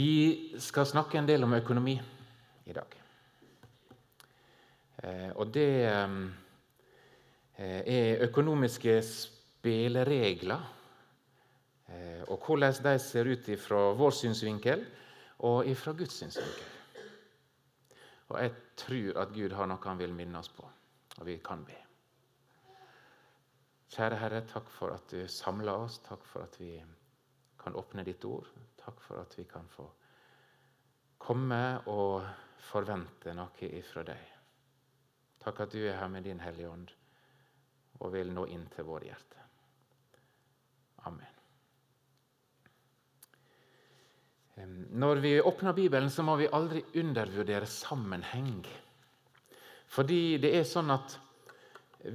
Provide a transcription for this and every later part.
Vi skal snakke en del om økonomi i dag. Eh, og det eh, er økonomiske spilleregler. Eh, og hvordan de ser ut fra vår synsvinkel og fra Guds synsvinkel. Og jeg tror at Gud har noe han vil minne oss på, og vi kan be. Kjære Herre, takk for at du samler oss. Takk for at vi kan åpne ditt ord. Takk for at vi kan få komme og forvente noe ifra deg. Takk at du er her med din Hellige Ånd og vil nå inn til våre hjerter. Amen. Når vi åpner Bibelen, så må vi aldri undervurdere sammenheng. Fordi det er sånn at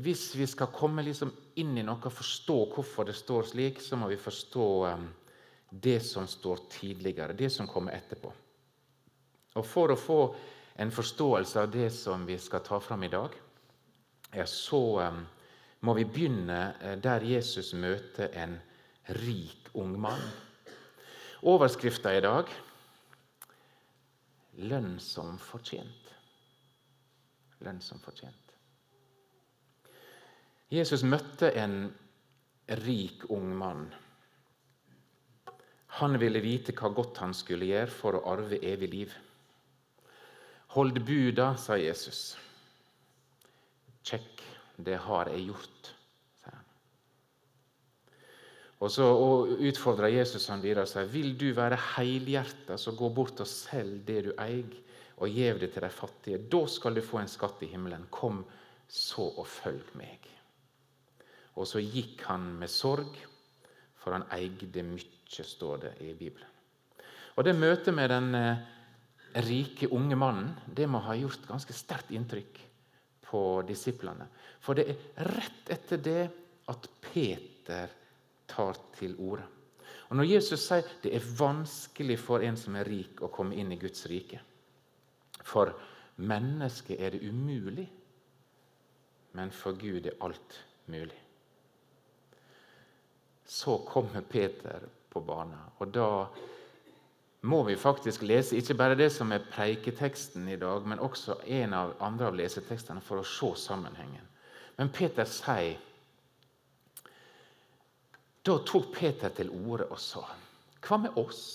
hvis vi skal komme liksom inn i noe og forstå hvorfor det står slik, så må vi forstå det som står tidligere, det som kommer etterpå. Og For å få en forståelse av det som vi skal ta fram i dag, så um, må vi begynne eh, der Jesus møter en rik ung mann. Overskrifta i dag lønn som fortjent. Lønn som fortjent. Jesus møtte en rik ung mann. Han ville vite hva godt han skulle gjøre for å arve evig liv. Hold buda, sa Jesus. Kjekk, det har jeg gjort, sa han. Og så utfordra Jesus han videre og sa vil du være helhjerta, så gå bort og selg det du eier, og gjev det til de fattige. Da skal du få en skatt i himmelen. Kom så og følg meg. Og så gikk han med sorg, for han eide mye står det i Bibelen. Og Det møtet med den eh, rike, unge mannen det må ha gjort ganske sterkt inntrykk på disiplene. For det er rett etter det at Peter tar til orde. Og Når Jesus sier det er vanskelig for en som er rik, å komme inn i Guds rike For mennesket er det umulig, men for Gud er alt mulig. Så kommer Peter på banen. Og da må vi faktisk lese ikke bare det som er preiketeksten i dag, men også en av andre av lesetekstene for å se sammenhengen. Men Peter sier Da tok Peter til orde og sa Hva med oss?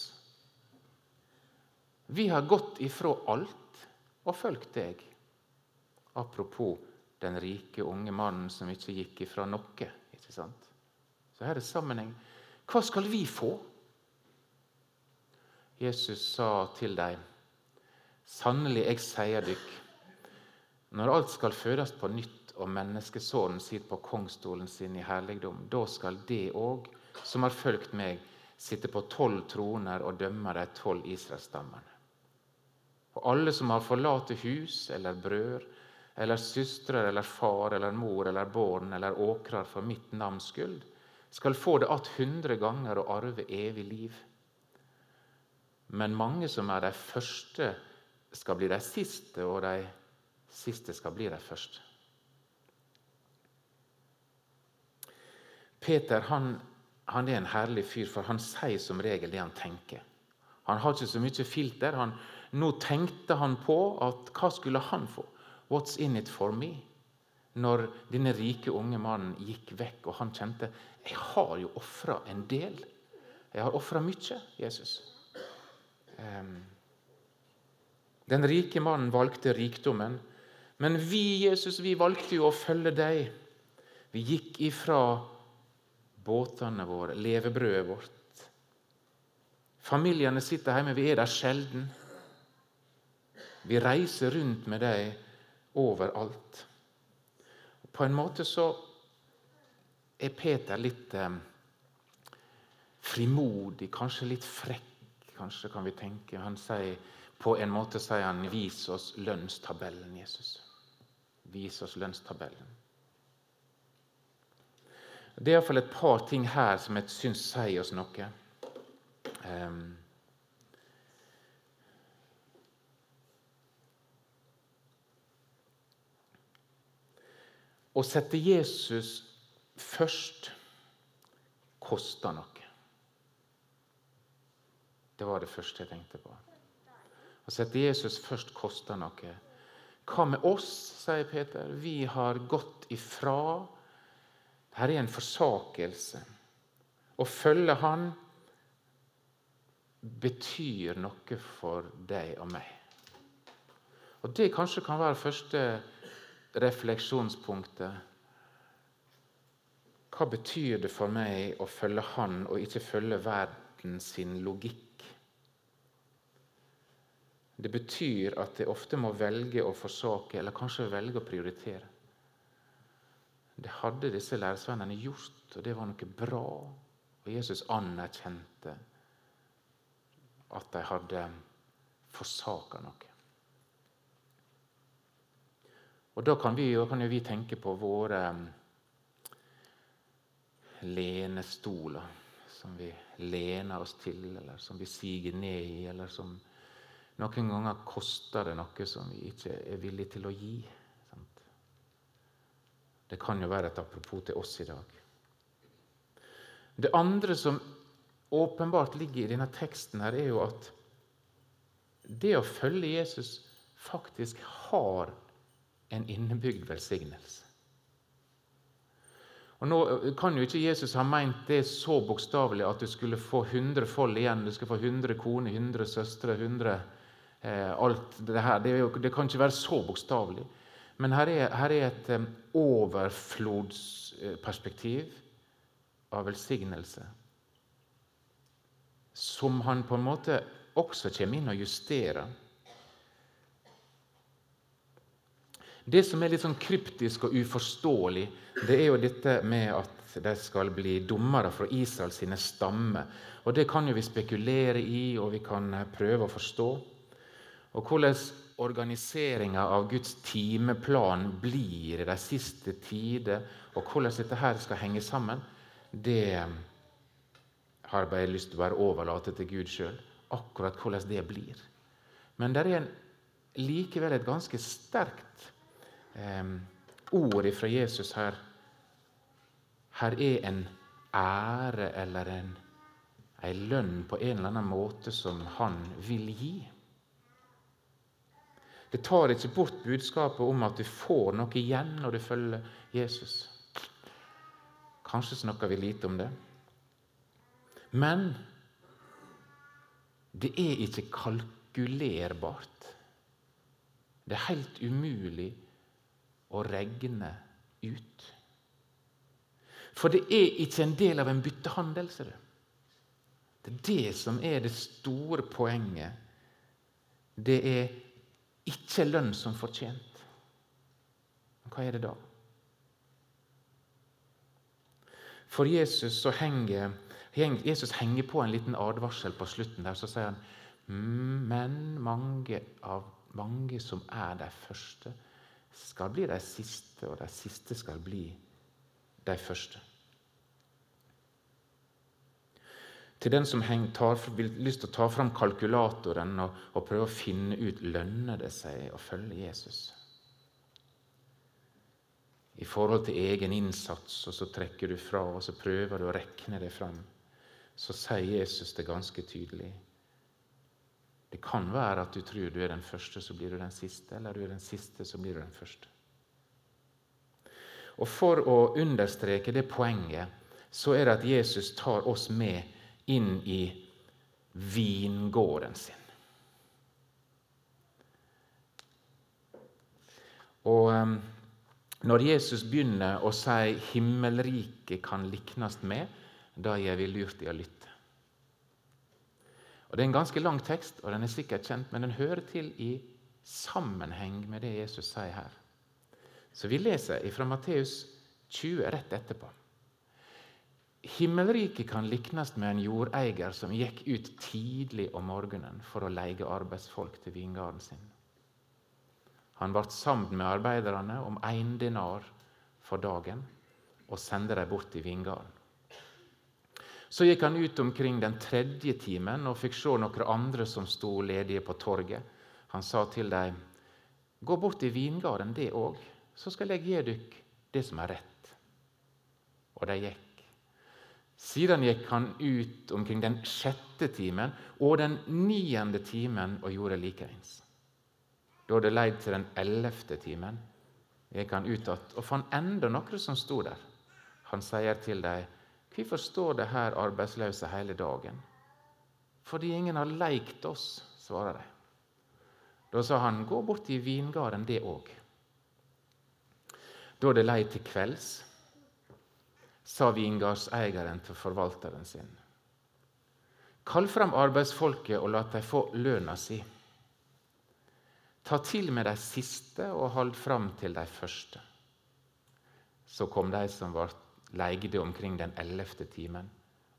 Vi har gått ifra alt og fulgt deg. Apropos den rike unge mannen som ikke gikk ifra noe. ikke sant? Så her er sammenheng. Hva skal vi få? Jesus sa til dem, Sannelig, jeg sier dykk, når alt skal fødes på nytt og menneskesonen sitter på kongstolen sin i herligdom, da skal det òg, som har fulgt meg, sitte på tolv troner og dømme de tolv Israelsstammene. Og alle som har forlatt hus eller brød eller søstre eller far eller mor eller barn eller åkrer for mitt navns skyld, skal få det att hundre ganger og arve evig liv. Men mange som er de første, skal bli de siste, og de siste skal bli de første. Peter han, han er en herlig fyr, for han sier som regel det han tenker. Han har ikke så mye filter. Han, nå tenkte han på at hva skulle han få? What's in it for me? Når denne rike unge mannen gikk vekk, og han kjente jeg har jo ofra en del. Jeg har ofra mye, Jesus. Den rike mannen valgte rikdommen. Men vi, Jesus, vi valgte jo å følge deg. Vi gikk ifra båtene våre, levebrødet vårt. Familiene sitter hjemme, vi er der sjelden. Vi reiser rundt med deg overalt. På en måte så er Peter litt eh, frimodig, kanskje litt frekk, kanskje kan vi tenke. Han sier, På en måte sier han 'vis oss lønnstabellen', Jesus. Vis oss lønnstabellen. Det er iallfall et par ting her som jeg syns sier oss noe. Um, Å sette Jesus først koster noe. Det var det første jeg tenkte på. Å sette Jesus først koster noe. Hva med oss, sier Peter. Vi har gått ifra. Her er en forsakelse. Å følge Han betyr noe for deg og meg. Og Det kanskje kan være første refleksjonspunktet. Hva betyr det for meg å følge Han og ikke følge verden sin logikk? Det betyr at jeg ofte må velge å forsake, eller kanskje velge å prioritere. Det hadde disse læresvennene gjort, og det var noe bra. Og Jesus anerkjente at de hadde forsaka noe. Og Da kan, vi, kan vi tenke på våre um, lenestoler som vi lener oss til, eller som vi siger ned i, eller som noen ganger koster det noe som vi ikke er villige til å gi. Sant? Det kan jo være et apropos til oss i dag. Det andre som åpenbart ligger i denne teksten, her, er jo at det å følge Jesus faktisk har en innebygd velsignelse. Og Nå kan jo ikke Jesus ha meint det så bokstavelig at du skulle få 100 fold igjen. Du skulle få 100 koner, 100 søstre, 100 Eh, alt det her. Det, det, kan ikke være så bokstavelig. Men her er, her er et um, overflodsperspektiv av velsignelse som han på en måte også kommer inn og justerer. Det som er litt sånn kryptisk og uforståelig, det er jo dette med at de skal bli dommere fra Israels sine stammer. Og Det kan jo vi spekulere i, og vi kan prøve å forstå. Og hvordan organiseringa av Guds timeplan blir i de siste tider, og hvordan dette her skal henge sammen, det har jeg bare lyst til å bare overlate til Gud sjøl. Akkurat hvordan det blir. Men det er likevel et ganske sterkt eh, ordet fra Jesus her. Her er en ære eller en, en lønn på en eller annen måte som han vil gi. Det tar ikke bort budskapet om at du får noe igjen når du følger Jesus. Kanskje snakker vi lite om det. Men det er ikke kalkulerbart. Det er helt umulig å regne ut. For det er ikke en del av en byttehandel. ser du. Det er det som er det store poenget. Det er ikke lønn som fortjent. Men Hva er det da? For Jesus henger, Jesus henger på en liten advarsel på slutten. der, Så sier han men mange, av, mange som er de første, skal bli de siste, og de siste skal bli de første. Til den som tar, vil lyst til å ta fram kalkulatoren og, og prøve å finne ut lønner det seg å følge Jesus. I forhold til egen innsats, og så trekker du fra og så prøver du å rekne det fram, så sier Jesus det ganske tydelig. Det kan være at du tror du er den første, så blir du den siste. Eller du er den siste, så blir du den første. Og For å understreke det poenget så er det at Jesus tar oss med inn i vingården sin. Og ehm, Når Jesus begynner å si 'himmelriket kan liknast med', da er vi lurt i å lytte. Og Det er en ganske lang tekst, og den er sikkert kjent, men den hører til i sammenheng med det Jesus sier her. Så vi leser fra Matteus 20 rett etterpå. Himmelriket kan liknes med en jordeier som gikk ut tidlig om morgenen for å leie arbeidsfolk til vingarden sin. Han ble sammen med arbeiderne om én dinar for dagen og sendte dem bort til vingarden. Så gikk han ut omkring den tredje timen og fikk se noen andre som sto ledige på torget. Han sa til dem, 'Gå bort i vingarden, det òg, så skal jeg gi dere det som er rett.' Og de gikk. Siden gikk han ut omkring den sjette timen og den niende timen og gjorde likeens. Da det leid til den ellevte timen, gikk han ut igjen og fant enda noen som sto der. Han sier til dem, 'Hvorfor står det her arbeidsløse hele dagen?' 'Fordi ingen har leikt oss', svarer de. Da sa han, 'Gå bort i vingarden, det òg'. Da det lei til kvelds, sa vingardseieren til forvalteren sin. Kall fram arbeidsfolket og la dem få lønna si. Ta til med de siste og hold fram til de første. Så kom de som var leide omkring den ellevte timen,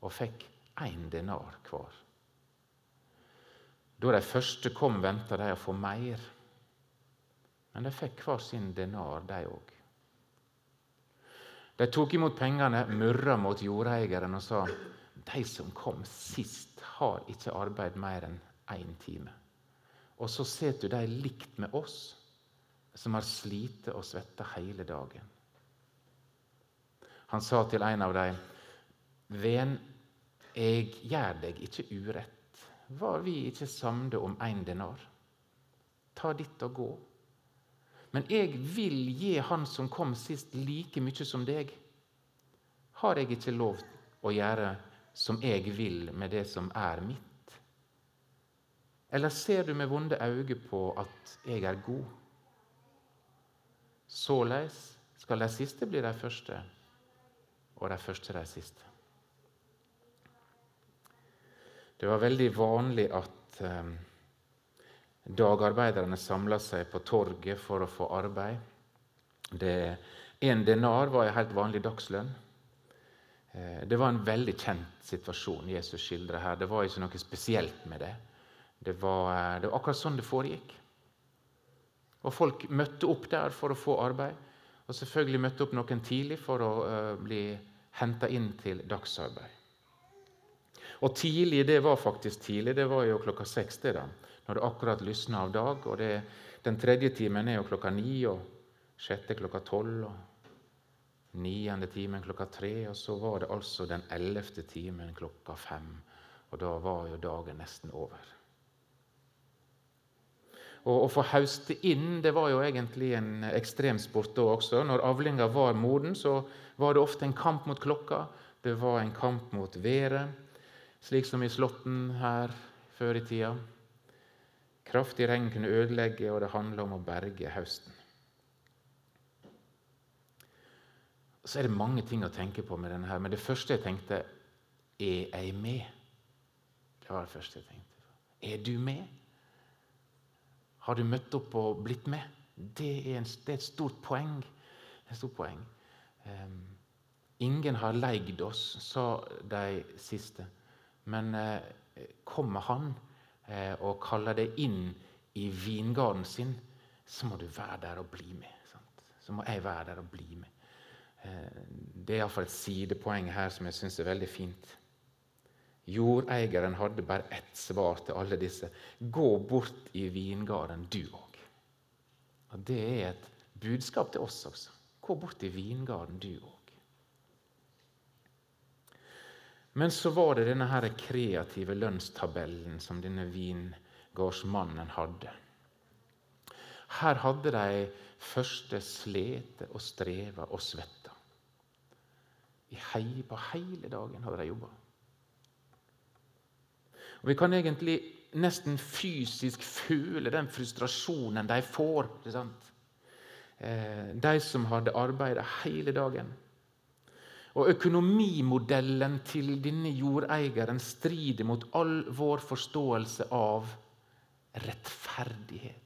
og fikk én denar hver. Da de første kom, venta de å få mer, men de fikk hver sin denar, de òg. De tok imot pengene, murra mot jordeieren og sa de som kom sist, har ikke arbeid mer enn én time. Og så setter du dem likt med oss, som har slitt og svetta hele dagen. Han sa til en av dem, Ven, jeg gjør deg ikke urett. Var vi ikke samde om én denar? Ta ditt og gå. Men jeg vil gi han som kom sist, like mye som deg. Har jeg ikke lov å gjøre som jeg vil med det som er mitt? Eller ser du med vonde øyne på at jeg er god? Såleis skal de siste bli de første, og de første de siste. Det var veldig vanlig at eh, dagarbeiderne samla seg på torget for å få arbeid. Det, en denar var en helt vanlig dagslønn. Eh, det var en veldig kjent situasjon Jesus skildrer her. Det var ikke noe spesielt med det. Det var, eh, det var akkurat sånn det foregikk. Og Folk møtte opp der for å få arbeid. Og selvfølgelig møtte opp noen tidlig for å uh, bli henta inn til dagsarbeid. Og tidlig, det var faktisk tidlig. Det var jo klokka seks, det da, når det akkurat lysna av dag. og det, Den tredje timen er jo klokka ni, og sjette klokka tolv. og Niende timen klokka tre, og så var det altså den ellevte timen klokka fem. Og da var jo dagen nesten over. Å få hauste inn det var jo egentlig en ekstremsport da også. Når avlinga var moden, så var det ofte en kamp mot klokka. Det var en kamp mot været, slik som i Slåtten her før i tida. Kraftig regn kunne ødelegge, og det handla om å berge høsten. Så er det mange ting å tenke på med denne her, men det første jeg tenkte Er jeg med? Det var det første jeg tenkte. Er du med? Har du møtt opp og blitt med? Det er, en, det er et stort poeng. Et stort poeng. Um, ingen har leid oss, sa de siste. Men uh, kommer han uh, og kaller deg inn i vingarden sin, så må du være der og bli med. Sant? Så må jeg være der og bli med. Uh, det er iallfall et sidepoeng her som jeg syns er veldig fint. Jordeieren hadde bare ett svar til alle disse. Gå bort i vingarden, du òg. Det er et budskap til oss også. Gå bort i vingarden, du òg. Men så var det denne her kreative lønnstabellen som denne vingardsmannen hadde. Her hadde de første slete og streva og svetta. På hele dagen hadde de jobba. Og Vi kan egentlig nesten fysisk føle den frustrasjonen de får. Eh, de som hadde arbeidet hele dagen. Og Økonomimodellen til denne jordeieren strider mot all vår forståelse av rettferdighet.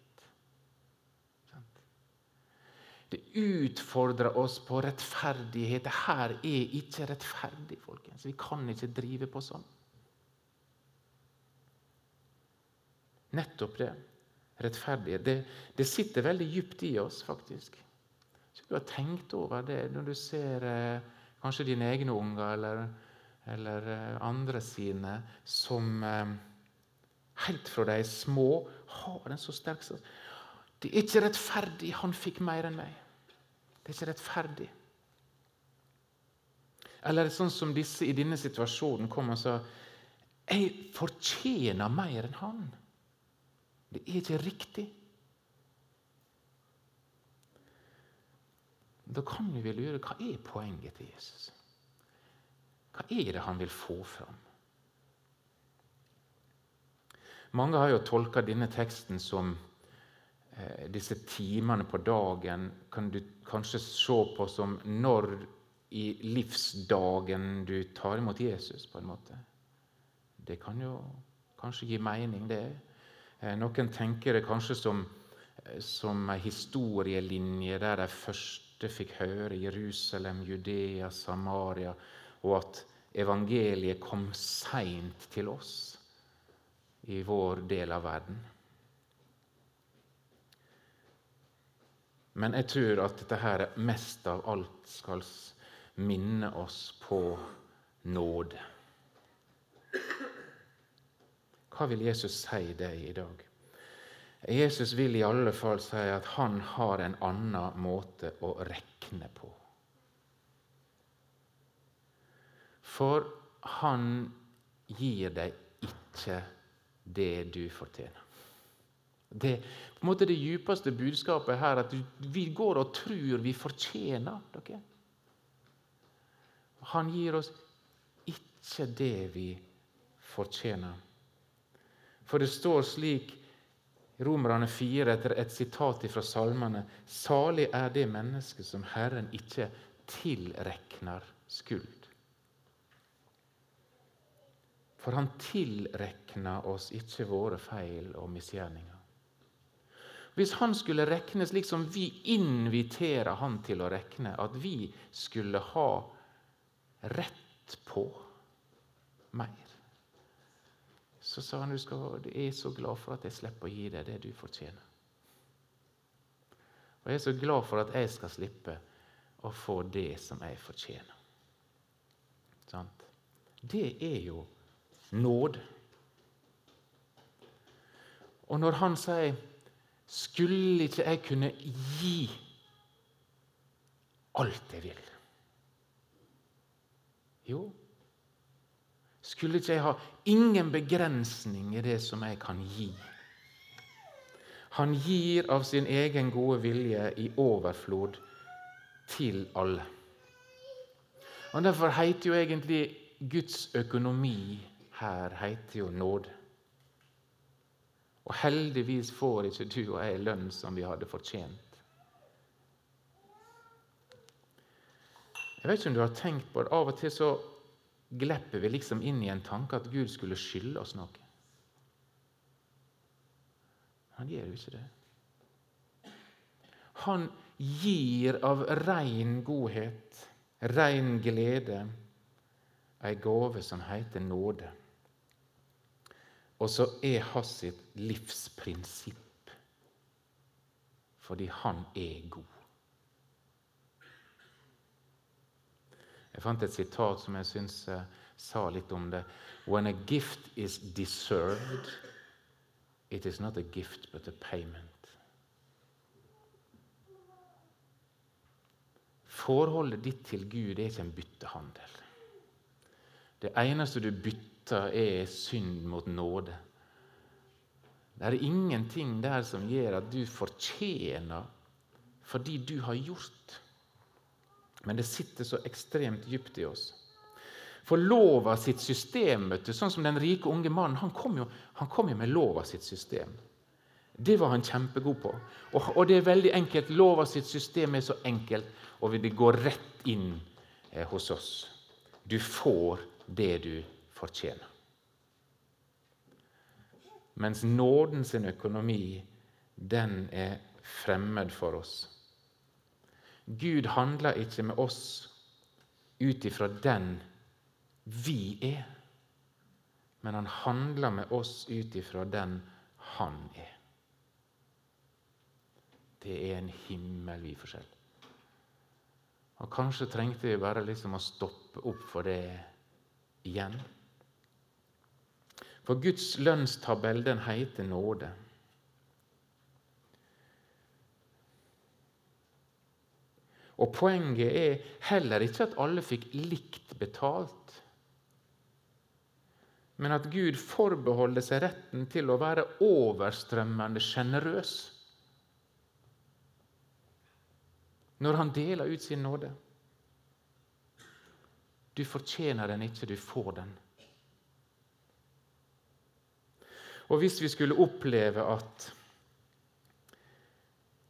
Det utfordrer oss på rettferdighet. Dette er ikke rettferdig, folkens. Vi kan ikke drive på sånn. Nettopp det. Rettferdighet. Det, det sitter veldig dypt i oss, faktisk. Så du har tenkt over det når du ser eh, kanskje dine egne unger eller, eller eh, andre sine som eh, helt fra de er små har en så sterk Det er ikke rettferdig. Han fikk mer enn meg. Det er ikke rettferdig. Eller sånn som disse i denne situasjonen kom og sa jeg fortjener mer enn han. Det er ikke riktig. Da kan vi lure hva er poenget til Jesus? Hva er det han vil få fram? Mange har jo tolka denne teksten som eh, disse timene på dagen kan du kanskje se på som når i livsdagen du tar imot Jesus, på en måte. Det kan jo kanskje gi mening, det. Eh, noen tenker det kanskje som, eh, som ei historielinje der de første fikk høre Jerusalem, Judea, Samaria, og at evangeliet kom seint til oss i vår del av verden. Men jeg tror at dette her mest av alt skal minne oss på nåde. Hva vil Jesus si deg i dag? Jesus vil i alle fall si at han har en annen måte å rekne på. For han gir deg ikke det du fortjener. Det på en måte det djupeste budskapet her at vi går og tror vi fortjener dere. Han gir oss ikke det vi fortjener. For det står slik i Romerne 4 etter et sitat fra salmene Salig er det mennesket som Herren ikke tilrekner skuld. For han tilrekner oss ikke våre feil og misgjerninger. Hvis han skulle rekne slik som vi inviterer han til å rekne, at vi skulle ha rett på mer, så sa han du, skal, du er så glad for at jeg slipper å gi deg det du fortjener. Og jeg er så glad for at jeg skal slippe å få det som jeg fortjener. Sant? Det er jo nåde. Og når han sier skulle ikke jeg kunne gi alt jeg vil? Jo, skulle ikke jeg ha ingen begrensning i det som jeg kan gi? Han gir av sin egen gode vilje i overflod til alle. Og Derfor heter jo egentlig Guds økonomi her heter jo nåde. Og heldigvis får ikke du og jeg lønn som vi hadde fortjent. Jeg vet ikke om du har tenkt på det. Av og til så glepper vi liksom inn i en tanke at Gud skulle skylde oss noe. Han gjør jo ikke det. Han gir av rein godhet, rein glede, ei gave som heter nåde. Og så er hans livsprinsipp fordi han er god. Jeg fant et sitat som jeg syns uh, sa litt om det. When a gift is deserved, it is not a gift but a payment. Forholdet ditt til Gud er ikke en byttehandel. Det eneste du bytter er synd mot nåde. Det er ingenting der som gjør at du fortjener fordi du har gjort. Men det sitter så ekstremt dypt i oss. For lova sitt system, du, sånn som den rike unge mannen, han kom jo, han kom jo med lova sitt system. Det var han kjempegod på. Og, og, det er veldig enkelt. Lova sitt system er så enkelt, og det går rett inn eh, hos oss. Du får det du fortjener. Mens nåden sin økonomi, den er fremmed for oss. Gud handler ikke med oss ut ifra den vi er, men han handler med oss ut ifra den han er. Det er en himmelvid forskjell. Og Kanskje trengte vi bare liksom å stoppe opp for det igjen. For Guds lønnstabell, den heter nåde. Og poenget er heller ikke at alle fikk likt betalt. Men at Gud forbeholder seg retten til å være overstrømmende sjenerøs når han deler ut sin nåde. Du fortjener den ikke, du får den. Og hvis vi skulle oppleve at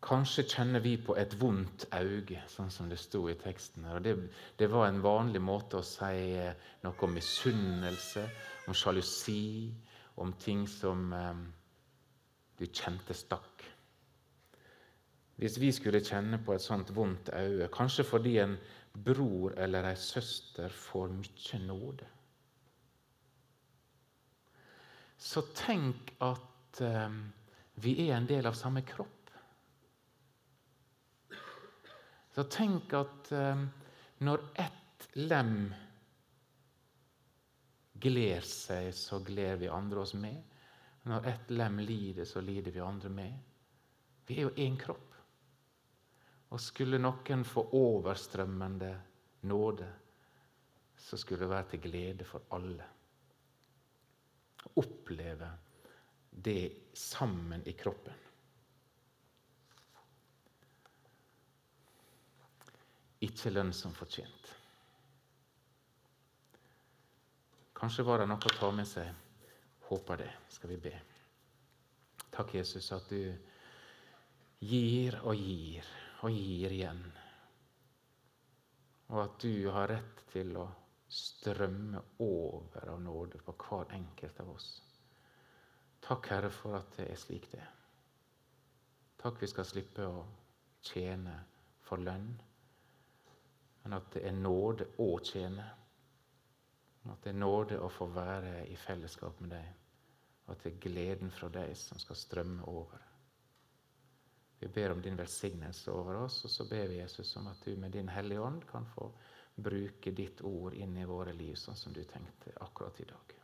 Kanskje kjenner vi på et vondt øye, sånn som det sto i teksten. her. Det, det, var en vanlig måte å si eh, noe om misunnelse, om sjalusi, om ting som eh, du kjente stakk. Hvis vi skulle kjenne på et sånt vondt øye, kanskje fordi en bror eller ei søster får mye nåde, så tenk at eh, vi er en del av samme kropp. Så tenk at um, når ett lem gler seg, så gler vi andre oss med. Når ett lem lider, så lider vi andre med. Vi er jo én kropp. Og skulle noen få overstrømmende nåde, så skulle det være til glede for alle. Oppleve det sammen i kroppen. Ikke lønn som fortjent. Kanskje var det noe å ta med seg. Håper det. Skal vi be. Takk, Jesus, at du gir og gir og gir igjen. Og at du har rett til å strømme over av nåde på hver enkelt av oss. Takk, Herre, for at det er slik det er. Takk vi skal slippe å tjene for lønn, men at det er nåde å tjene. At det er nåde å få være i fellesskap med deg, og at det er gleden fra deg som skal strømme over. Vi ber om din velsignelse over oss, og så ber vi Jesus om at du med din Hellige Ånd kan få bruke ditt ord inn i våre liv sånn som du tenkte akkurat i dag.